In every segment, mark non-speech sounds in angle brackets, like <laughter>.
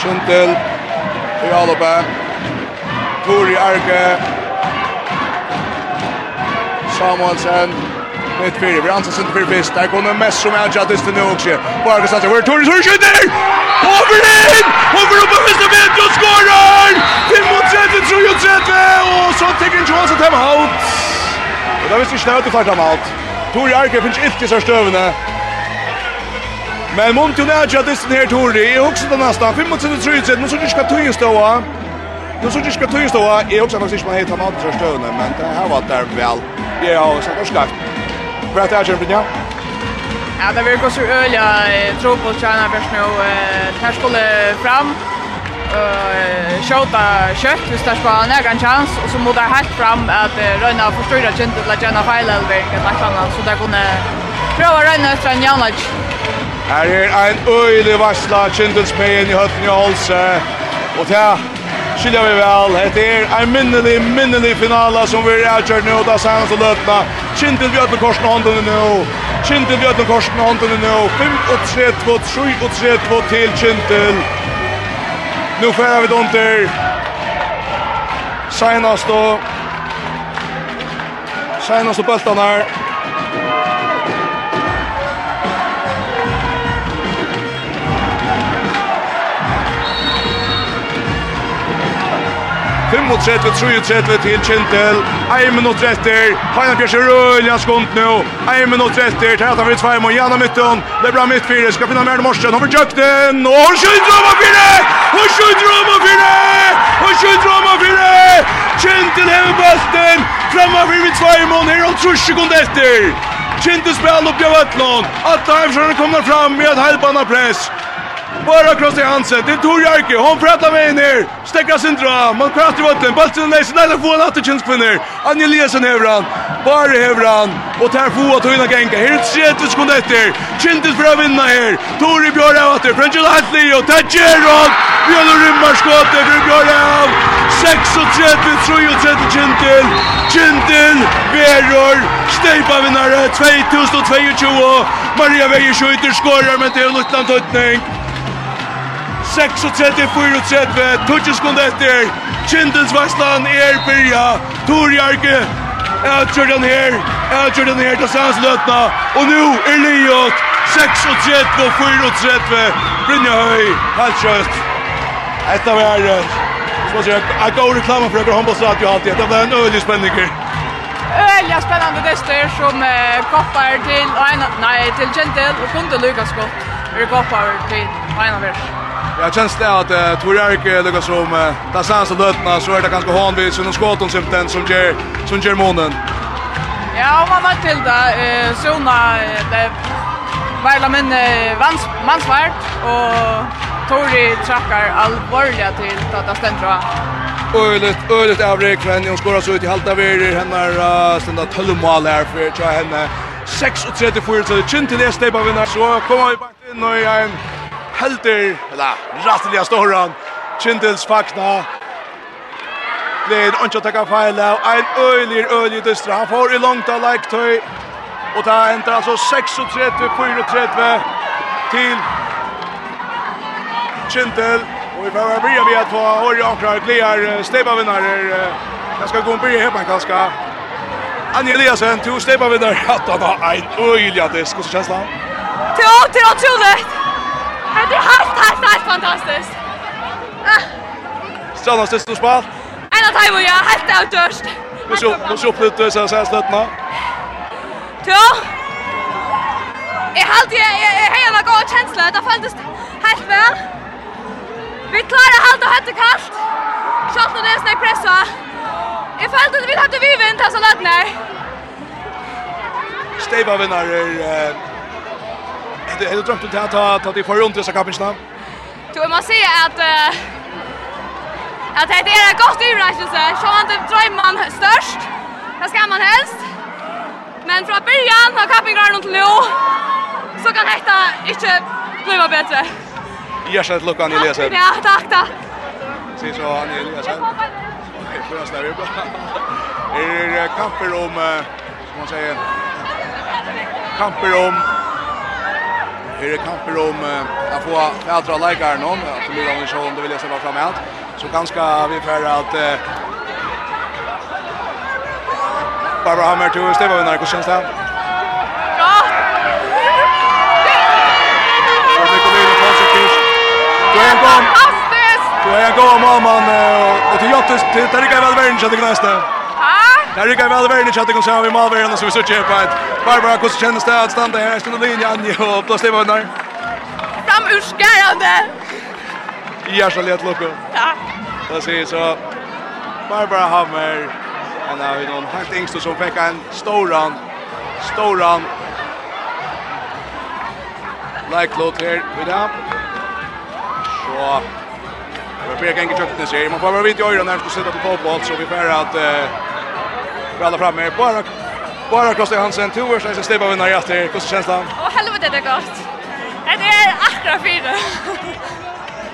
Kjuntel i Alope. Tori Arke, Samuelsen, mitt fyrir, vi anses inte fyrir fyrst, der kommer mest som er jattis til nu også, og Arke Sanche, hvor Tori? Tori Sør skjønner, Overlin, over oppe mot 30, skorar, 35, 30, og så tekker Johnson til haut, og da visste vi snøyt i klart ham haut, Tori Arke finnes ikke så støvende, Men Monti och Nadja distan här Tori. Jag också den nästa. 25-30. Nu så det ska tog ståa. Nu så det ska tog ståa. Jag också faktiskt man heter han andra stövna. Men det här var där väl. Ja, så det ska. För att det är kämpigt, ja. Det vill gå så öliga tro på tjänar först nu. Här skulle fram skjuta kött hvis det var en chans og så må det helt fram at Røyna forstyrra kjent til at Jenna feil eller hvilket eller annet så det kunne prøve å Røyna etter en jaunage Her er ein øylig varsla Kindelsmeien i høtten i Holse. Og til skiljer vi vel. Det er ein minnelig, minnelig finala som vi er avgjørt nå. Da sier han så løtna. Kindel vi øtler korsen hånden nå. Kindel vi øtler korsen hånden nå. 5-3-2, 3-3-2 til Kindel. Nu færer vi under. Seinast og Seinast og bøltan her. 35, 33 til Kintel. 1 minutt etter. Heina Bjørs er rølja skunt nu. 1 minutt etter. Tæta fyrir 2 og Janna Mytton. Det er bra mitt fire. Skal finna mer morsen. Han får Jøkten. Og hun skjøyder om og fire! Hun skjøyder om og fire! Hun skjøyder om og fire! Kintel hever bøsten. Framma fyrir 2 og her om 3 sekund etter. Kintel spiller opp i Vøtlån. Atta Eifsjøren kommer fram med et heilbana press bara cross i Hansen. Det tog Jarke. Hon pratar med ner. Stäcka sin dra. Man kraftar i vatten. Bulten är Sen eller får en att Anja kvinner. Anja han. Bara Bara han. Och tar få att höjna gänka. Här är 30 sekunder efter. Chintis för att vinna här. Tori Björn av åter. French Huntley och Thatcher och Björn rymmar skottet för Björn av. 36 33 Chintil. Chintil Veror. Steipa vinnare 2022. Maria Vejer skjuter skorar men det är en tötning. 36-34, tutsi skund etter, Kindens Vestland er byrja, Tor Jarke, jeg kjør her, jeg kjør her til Sands Løtna, og nu er Liot, 36-34, Brynja Høy, helt kjøtt. Etter vi er, som man sier, jeg går reklama for dere håndballstrat jo alltid, det var en øyelig spenninger. Öliga spännande tester som eh, koppar till, nej, till Gentil och kunde lyckas gott. Det koppar till Einar Vers. Jag känns det att uh, Tor Erik inte lika som uh, där sans och dötna så är det ganska hanvis och skåton som den som ger som ger månen. Ja, man har till det eh såna det väl men vans mansvart och Tori trackar allvarliga till att det ständra. öligt ölet avrik, men hon skorar så ut i halta verir, hennar uh, stända 12 mål här för tja henne 36-4, så det är kynnt till det stepa vinnar, så kommer vi bara in och i en helter, eller rattliga storan, Kindels fakna. Gleir, ondkja takka feila, av en øylir, øylir dystra. Han får i langt av leiktøy, og det ender altså 36-34 til Kindel. Og vi får bryr vi at få Åri Ankrar, Gleir, Stebavinnare, jeg skal gå og bryr hjemme kanskje. Anja Eliasen, to Stebavinnare, at <laughs> han har en øylig disk, hvordan kjennes det han? Det er otroligt! det er helt, helt, helt fantastisk. det sista spal. En av tajmo, ja. Helt avtörst. Nå så oppnytt du sen sen slutt nå. Ja. Jeg halte, jeg heier noen gode kjensler. Det føltes helt vel. Vi klarar halt och hade kallt. Kjalt når det er snakk pressa. Jeg følte att vi hade vi vint så lätt nej. Steva vinnar er det är drömt att ta ta det för runt dessa kapinsta. Du måste säga att att det är ett gott i så han det drömman störst. Det ska man helst. Men från början har kapingarna runt Leo. Så kan detta inte bli bättre. Jag ska lucka ner läsa. Ja, tack tack. Se så han <laughs> är läsa. Okej, först där vi. Är kamper om som man säger kamper om är det kamper om att få andra läkare någon att bli av en show om det vill jag se vara framåt så ganska vi för att bara hammer till Stefan när det? Känns där Du är en god mamman, och det är jättest, det är lika väl världen så det nästa. Där rycker väl över i chatten kommer så vi malver och så vi så kämpa ett. Barbara kus känner sig att stanna här stund linjen och blås det där. Fram urskärande. Ja, så lätt lucka. Ja. Där ser så Barbara Hammer och nu är någon helt ängst som fick en storan storan Like lot här vid där. Så Vi får gänga tjökten sig. Man får bara vite i ögonen när man ska sitta på fotboll så vi får att alla framme. Bara bara Kostas Hansen två år sedan Stefan vinner jag efter. Hur känns det? Åh helvete det är gott. Det är akkurat fyra.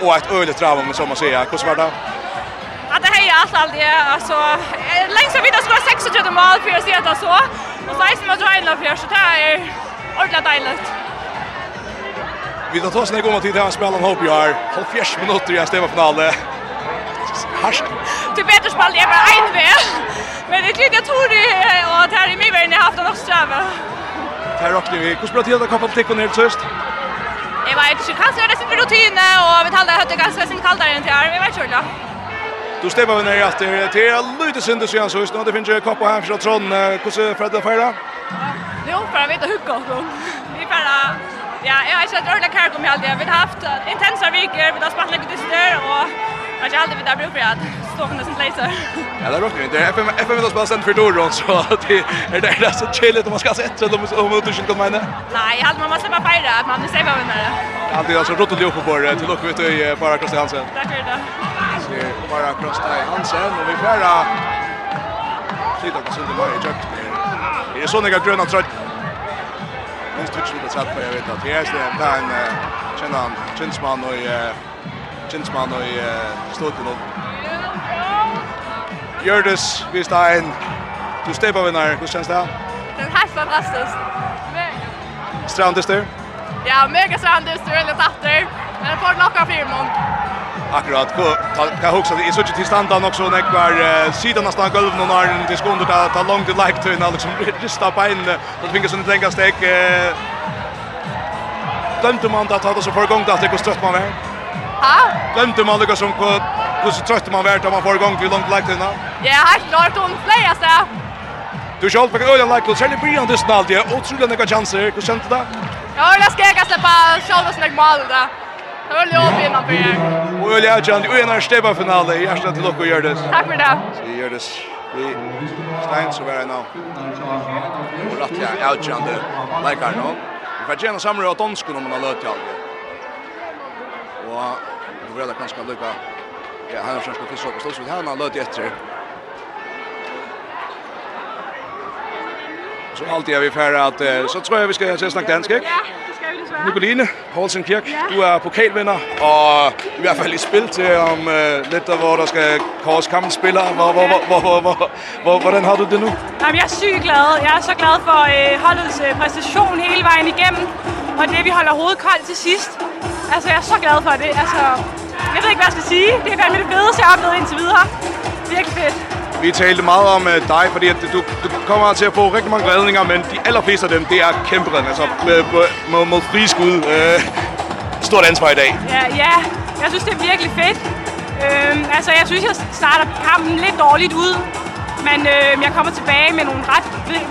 Och ett öligt trav om som man säger. Hur var det? Att det hejar allt allt det alltså längst av vidare skulle 36 mål för att se det så. Och så är det med Ryan för så det är ordentligt dejligt. Vi tar oss ner gång till det här spelet om jag. You Are. minuter i en stemafinale. Harsk. Du vet att spelet är bara en väg. Men det jag tror det och att här i mig har haft en också sträva. Här rockar vi. Hur spelar tiden kopplat till Cornel sist? Jag vet inte, kanske är det sin rutin och vi talar högt ganska sin kallare än till här. Vi vet inte. Du stämmer väl ner att det är lite synd så så just nu det finns ju kappa här från Trond. Hur ser Fredda fira? Jo, för jag vet att hugga oss. Vi bara Ja, jag har sett ordentligt kärlek om jag aldrig. Vi har haft intensa veckor, vi har spatt lite dyster och jag har aldrig vitt att bruka det stående som laser. Ja, det rockar inte. FM FM vill spela sent för Doron <laughs> så det är det där så chilligt om man ska se ett om om du skulle komma in. Nej, jag hade man måste bara fejra att man nu ser vad vi menar. Ja, det är alltså rotet på det till och med till bara Krosta Hansen. Tack för det. Så bara Krosta Hansen och vi färra. Titta på Sunde i jag. Det är såna gröna trött. Men stutchen det satt på jag vet att det är det en känner han Chinsman och Chinsman och stod till Gjördes, vi står en. Du steppar vinnare, hur känns det? Det är helt fantastiskt. Mega. Strandister? Ja, mega strandes strandister, väldigt tatter. Men det får locka firman. Akkurat, kan huxa det. Jag såg till standarden också när kvar sidan nästan golvet någon har en diskunder där ta långt i like turn liksom <laughs> rista på in och tvinga sig inte längre steg. Glömde man att ha det så för gång att det går stött man väl? Ha? Glömde man det som kort Hur så trött man vart om man får igång hur långt lagt innan? Ja, helt klart hon flyger så. Du skall på ölen lagt och säljer Brian det snart det och tror den kan chanser. Hur känns det? Ja, jag ska jag släppa själva snägg mål där. Det var lov innan för jag. Och ölen jag kan ju ena stäva finalen. i första till och gör det. Tack för det. Vi gör det. Vi Stein så var det nå. Och rätt jag outjande. Like I know. Vi får gärna samla åt onskon om man har lött jag. Och då vill jag kanske lycka Ja, han ska skjuta så på så Han har löt efter. Så alltid är vi färre att så tror jag vi ska se snacka dansk. Ja, det ska vi desvärre. Nicoline Poulsen Kirk, ja. du är pokalvinder, och i alla fall i spel till om uh, lidt, där var där ska kors kampen hvor, Var var var var var var hvordan har du det nu? Jamen jeg er sygt glad. Jeg er så glad for øh, holdets øh, præstation hele vejen igennem. Og det vi holder hovedet koldt til sidst. Altså jeg er så glad for det. Altså Jeg ved ikke, hvad jeg skal sige. Det har været det fedeste, jeg har oplevet indtil videre. Virkelig fedt. Vi talte meget om uh, dig, fordi at du, du kommer til at få rigtig mange redninger, men de allerfleste af dem, det er kæmpe redninger. Altså, mod, mod frie skud. Uh, stort ansvar i dag. Ja, ja. Jeg synes, det er virkelig fedt. Øhm, altså, jeg synes, jeg starter kampen lidt dårligt ud. Men øhm, jeg kommer tilbage med nogle ret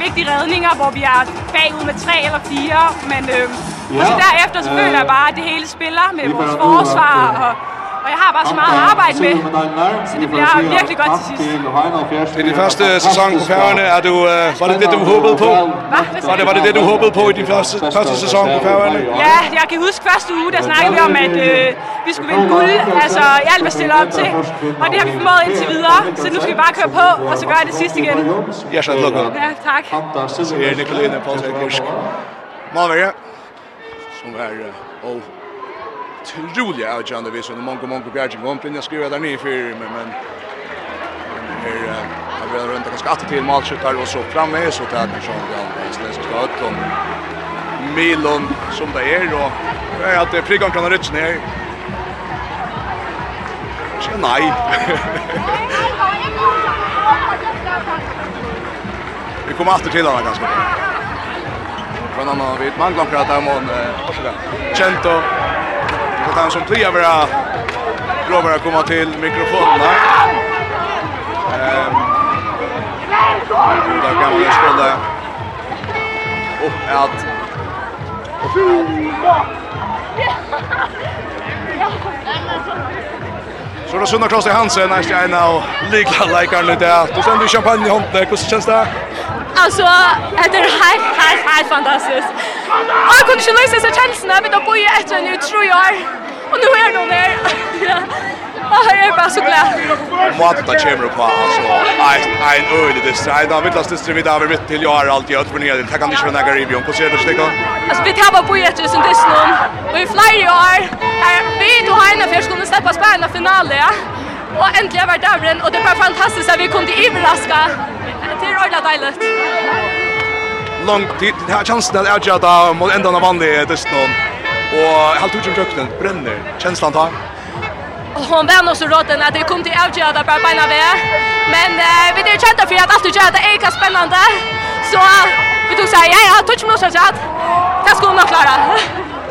vigtige redninger, hvor vi er bagud med tre eller fire. Men øhm, ja. og så derefter så føler jeg bare, at det hele spiller med vores forsvar og Og jeg har bare så meget at arbejde med, så det bliver virkelig godt til sidst. Det er din første sæson på Færøerne. Er du, uh, var det det, du håbede på? Hva? Var det, var det det, du håbede på i din første, første sæson på Færøerne? Ja, jeg kan huske første uge, der snakkede vi om, at øh, vi skulle vinde guld. Altså, jeg alt var stillet op til, og det har vi formået indtil videre. Så nu skal vi bare køre på, og så gør jeg det sidste igen. Jeg skal lukke. Ja, tak. Så er Nicolene Paulsen Kursk. Malvære, som er og otroligt avgörande vis under många många bjärgen om in skriver skrev där ner för men men här har vi runt ganska att till målskyttar och så framme så där som vi alldeles ska ha ett om Milon som det är då är att det frigan kan ha rätt ner. Så nei. <laughs> Vi kommer alltid til henne ganske. bra. Från annan vid manglar mån. om Kento Och han som pliar vara provar att komma till mikrofonen. Ehm Där kan man spela upp att och Så då sundar Klaus i Hansen, nästa en av likla likar lite att. Sen du champagne i handen. hur känns det? Alltså, det är helt, helt, helt fantastiskt. Och jag kunde inte lösa sig känslan, men då bor jag efter nu i år. Och nu är hon där. Ja, jag är bara så glad. Maten där kommer på alltså. Nej, nej, öl det är där vill lasta strida vidare mitt till jag har alltid jag för ner. Det kan inte vara några review. Hur ser det ut då? Alltså vi tar bara på ett tusen det snön. Vi flyr i år. Vi då har en jag skulle släppa spärna finalen. Ja. Och äntligen vart där och det var fantastiskt att vi kunde överraska. Det är ordentligt dejligt. Långt tid, chansen att jag tar mot ändan av vanlig dystnån. Och halvt ut från bränner. Känslan tar. Hon var nog så råten att det kom till avgöra där bara beina väg. Men eh, vi är kända för att allt du gör det är lika spännande. Så vi tog säga, ja, ja, touch mig så att det skulle nog klara.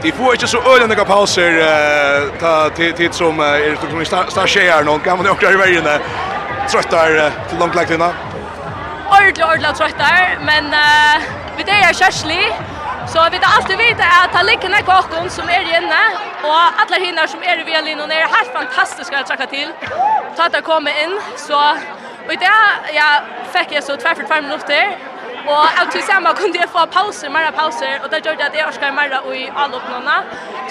Vi får inte så öliga pauser eh, ta tid, tid som är som star tjejer någon kan man åka i vägen där. Tröttar till långt lägtina. Ordentligt, ordentligt tröttar, men eh, vi det är körslig. Så vi tar alltid vite at det ligger nek åkken som er inne, og alle hinner som er i och er helt fantastiske å trekke til. Ta at jeg kommer inn, så og det ja, fikk jeg så tvær for tvær minutter, og av til sammen kunne jeg få pauser, mer pauser, og det gjør det at jeg orsker mer i alle.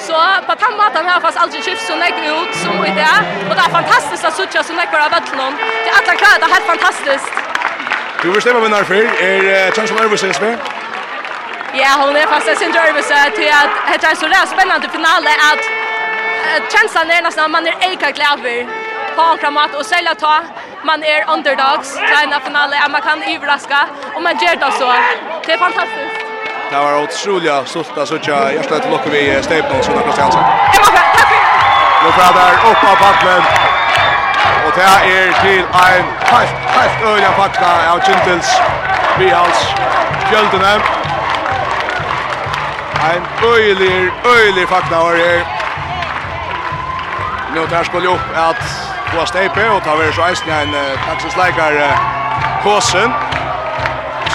Så på den måten har jeg faktisk aldri skift så nek ut som i det, og det er fantastisk at suttje så nek av vettelen. Det er alle klart, det er helt fantastisk. Du vil stemme med nærfyr, er Tjønsson Ørvus, Sensberg? Ja, hon är fast sin nervös till att det är så där spännande finale att känslan är nästan man är eka glädje på en kramat och sälja ta man är underdogs i en finale att man kan överraska och man gör det så. Det är fantastiskt. Det var otroligt sulta så söka jag till lock vi och som har chansen. Nu får där upp av backen. Och det är till en fast fast öliga fakta av Kintels Bihals alls. En öjlig, öjlig fakta var det. Nu tar skulle upp att få stejpe och ta väl så eisen en taxisläkar Kåsen.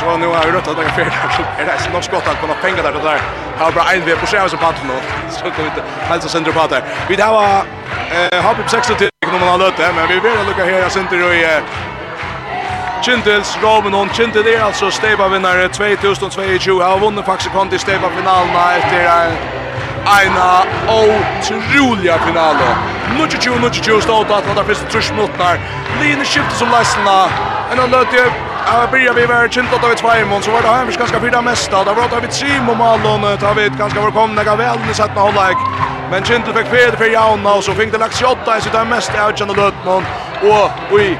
Så nu har vi rött att det är fel. Är det något skott på några pengar där där. Har bara en vi på sig så patten då. <laughs> Så kan vi inte alltså sönder på där. Vi där var eh har på 60 till nummer 8 men vi vill lucka här sönder i Kintels Romanon Kintel är alltså steba vinnare 2022. Har vunnit faktiskt konti steba finalen efter en ena otroliga final. Nu tjuju nu tjuju stod att det första trusch mot minuter. Linje skiftet som Leisla. En annan löte Jag börjar vi vara kint att vi två svajmon så var det här ganska fyra mesta. Där var det av ett trim och Malon tar vi ett ganska välkomna väl nu satt med hållag. Men kint fick fel för Jauna och så fick det lagt 28 i sitt mest avgörande någon. Och oj,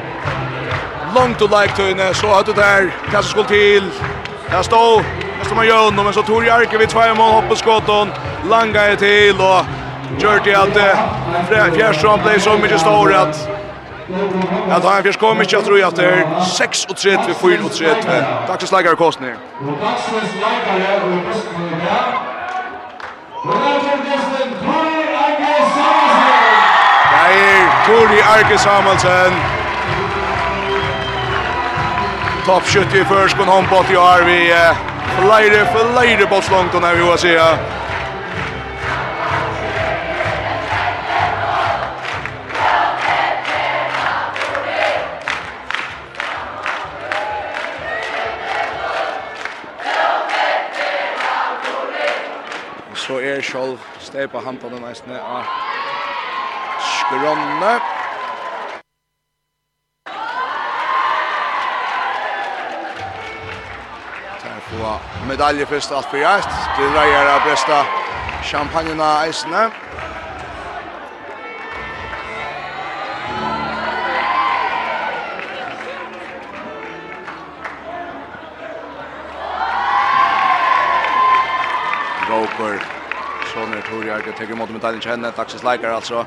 långt och like till så att det där kanske skulle till. Där står nästan man gör men så tog Jarke vid två mål hoppar skotton. Langa är till och Gjörde att Fjärsson blev så mycket stor att Att han fisk kom inte att tro att det är 6 och 3 för 4 och 3. Tack så slagare kostnader. Det är Tori Arke Samuelsen toppskytt i förskon handball i år vi flere, flere bolls långt och när vi har se Så er sjálv stepa handan den av skrønne. medalje først alt for hjert. Det dreier av besta champagnena eisene. Roper, Soner Torjar, det tenker mot medaljen kjenne, Daxis Leikar altså.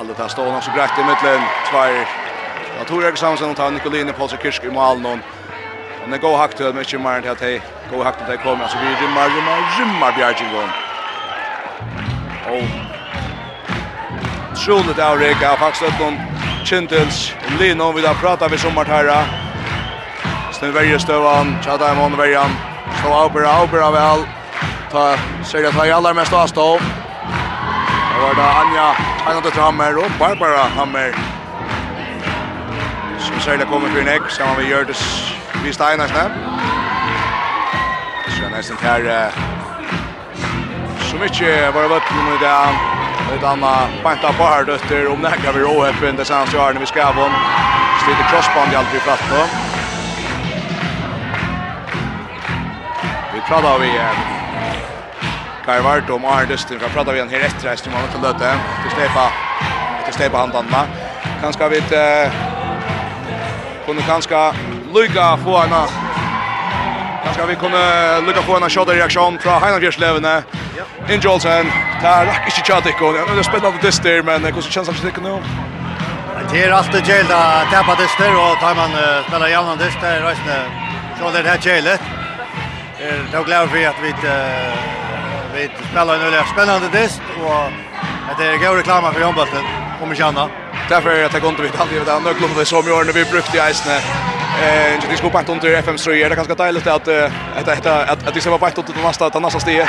Alle tar stående, så greit i midtelen, tvær. Ja, Torjar sammen, og tar Nikoline Polser Kirsk i malen, og Men det går hakt til, men ikke mer enn til at jeg går hakt til at kommer. Så vi rymmer, rymmer, rymmer Bjergjengån. Og troligt avreka av Faxlöfton, Kintels, Lino, vi da pratar vi sommart herra. Sten verje stövan, tjata i mån verjan. Så avbera, avbera vel. Ta, ser jeg ta i aller mest avstå. Det var da Anja, Anja Døtter Hammer og Barbara Hammer. Som særlig kommer for en egg, sammen med Gjørtes vi Steinersne. Så er nesten her så mykje var det vøtten med det et anna banta par døtter om det kan vi råheppen det sanns jo vi skrev om stilte crossband i alt vi fratt nå vi pratar vi Kai vart om Arne Dustin vi prata vi en här efter resten man måned löte till til stepa til stepa handanna Kanske vi kunne kanskje lycka få henne. Kanske vi kunde lycka få henne reaktion från fra Ja. In Jolsen, där rakk ikke kjødde ikke. Det er spennende dyster, men hur känns det att nu? Det är alltid kjeld tappa det dyster, och tar man spiller jævna dyster, reisende Så det här kjeldet. Det er glad för att vi vi spelar en öliga spännande dist och det är god reklam för handbollen. om vi känner. Därför är det att jag inte vid aldrig vad andra klubbar Nu glömmer vi när vi brukte i Eisne. Eh, det skulle på under FM så är det ganska dejligt att att att att att det ska vara på under nästa till nästa steg.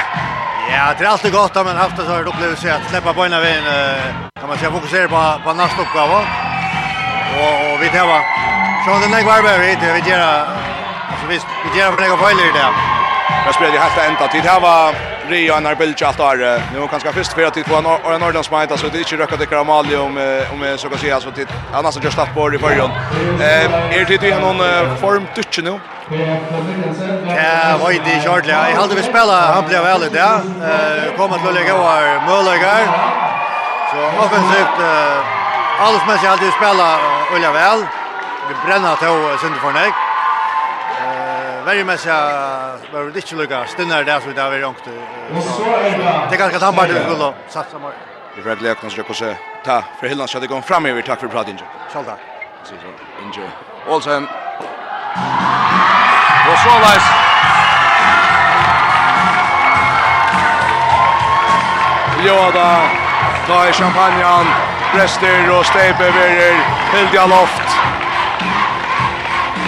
Ja, det är alltid gott att man haft det så här upplevelse att släppa bollen av en kan man säga fokusera på på nästa uppgåva. Och och vi tar va. Så den där varvar vi det vi gör alltså visst vi gör några fejl i det. Jag spelar ju helt ända till det här var Rianar Bilge allt där. Nu kan kanske först för att det var en en Norrlands så det är inte rökat det Karamali om om så kan säga så att annars just att på i början. Eh är det ju någon form touch nu. Ja, vad det shortly. Jag hade vi spela han blev väl det. Eh kommer att lägga var Möllegar. Så offensivt eh alls men jag hade spela Ulla väl. Vi bränner till Sundförnek very much var det inte lugga stunnar där så där var långt. Det kanske att han bara skulle satsa mer. Vi vet lägga kanske kanske ta för hela så det går fram över tack för prat inje. Själv tack. Så så inje. Olsen. Og så leis. Jo då. Ta i champagnen. Brester og Steipe verer. Hildja loft.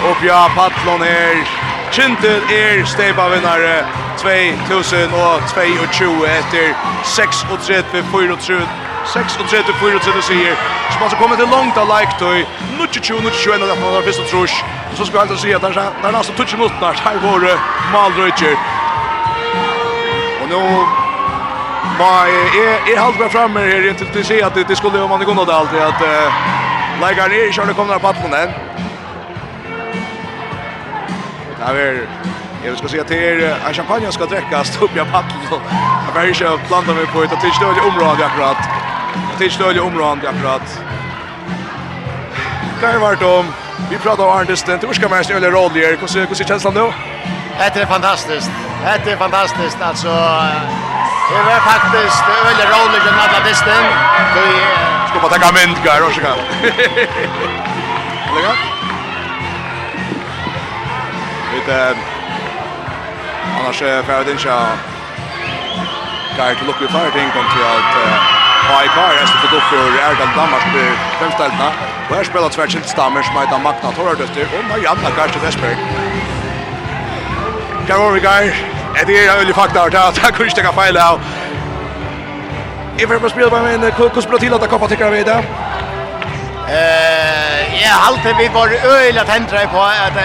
Og Uppja Patlon här. Kintel er steipavinnare 2022 etter 36-34 36-34 sier som altså kommer til langt av leiktøy 22-21 av dette og trus så skal jeg alltid si at det er nesten 20 minutter her våre malrøyker. Og nå Ma jeg jeg halte meg fremme her til å si at det skulle jo man ikke nå det alltid at leikeren er ikke har det kommet av patronen Jag vill jag ska säga till er att champagne ska drickas upp <laughs> i paddel. Jag vill inte blanda mig på ett tillstöd i området akkurat. Tillstöd i området akkurat. Där vart om vi pratar om Arndisten. Hur ska man snälla eller roll Hur ser hur ser känslan nu? Det är fantastiskt. Det är fantastiskt alltså Det var faktiskt väldigt roligt att alla bisten. Ska bara ta gamla myndgar och så kan. Lägga. Eh, annars är för färd inte Kar till lucka för ting kom till att High Car är så på för Erdan Danmark på femställna. Och här spelar tvärsen Stammer som heter Magna Torröster och Marianna Karsten Westberg. Kan vara guy. Det är ju fakta att jag <laughs> kunde stäcka fel av. Ifall man spelar med en kukos till att kappa tycker vi det. Eh jeg alltid vi var øyla tendra på at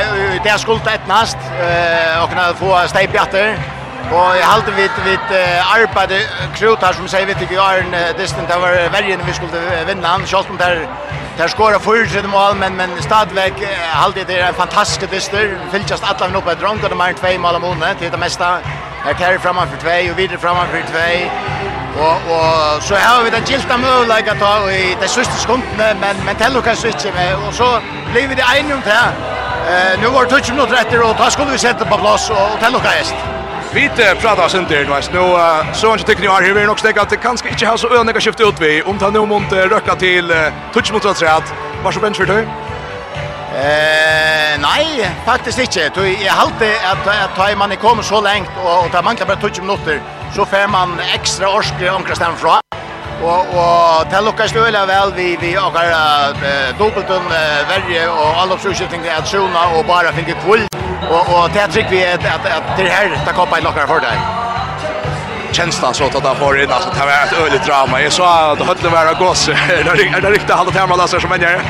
det er skuldt et nast og kunne få steipjatter. Og jeg halte vi et arbeid krut her som sier vi til Jaren Distin, det var vergen vi skulle vinne han, selv om det er skåret fyrtrydd mål, men, men stadigvæk halte det er en fantastisk dyster, fylltjast alle vi nå på et dronk, og det er en tvei mål om måned til det meste. Her kærer framan for tvei og videre framan for tvei. Og, og så har vi det gilda møguleika ta i de sørste skundene, men, men teller kanske ikke med. Og så blir vi det en om det. Eh, nu var det 20 minutter etter, og da skulle vi sätta på plats och tell och hva gjest. Vi pratar sen där nu. Nu så inte tycker ni har hur nog stäcka att det kanske inte har så öniga skiftet ut vi om ta nu mot röka till touch mot träd. Var så bench för dig? Eh nej, faktiskt inte. Jag har att att ta man kommer så långt och ta man kan bara touch minuter så får man extra orsker omkring stämmer från. Och och det lyckas ju väl vi vi och uh, dubbelton uh, värje och alla försökning att sjona och bara fick kvull och och det tycker vi att att, att det här ta koppa i lockar för dig känslan så att han får in alltså det var ett öligt drama. Jag sa att höll det vara gås. Är det riktigt han att hemma där som menar.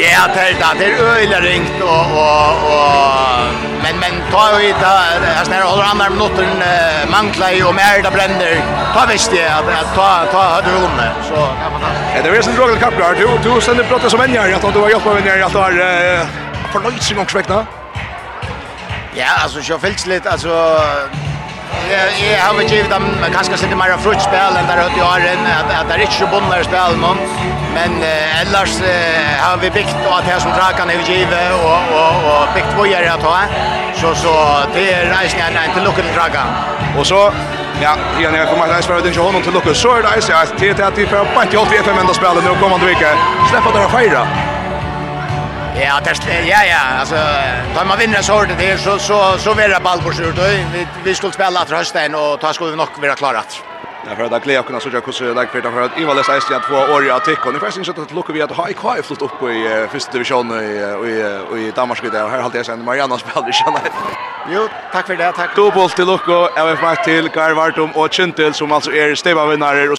Ja, tälta, det är öjla ringt och, och, och men, men ta och det alltså när håller andra minuter uh, mangla och mer det bränner, ta visst jag att, att ta, ta hade du vunnit, så kan man. Ja, det är en drogel kapplar, du, du sänder brottet som vänjer, att du har hjälpt med vänjer, att du har uh, förnöjt sig gångsväckna. Ja, alltså jag fälls lite, alltså jag har väl givit dem kanske lite mer frukt spel än där hade i åren, att det är inte så bundlar spel men men eh, ellers eh, har vi byggt och att här som drakan är givet och och och byggt vad gör jag ta så så det är reisen är inte lucka till drakan och så Ja, igen jag kommer att spela den ju honom till Lucas. Så är det alltså att det är att vi får på 88 FM ända spelet nu kommande vecka. Släppa där fyra. Ja, det är ja ja, alltså då man vinner så det så så så vill det ball på sjut vi vi skulle spela att hösten och ta skulle vi nog vara klara att. Jag hörde att Cleo kunde såja för där för att Ivales är stjärt två år i attack och ni får syns att lucka vi att ha i kvar flott upp i första division i i i Danmark där och här har jag sen Marianna spelar i Channel. Jo, tack för det. Tack. Dubbel till Lucko, vill Mark till Garvartum och Chintel som alltså är stäva vinnare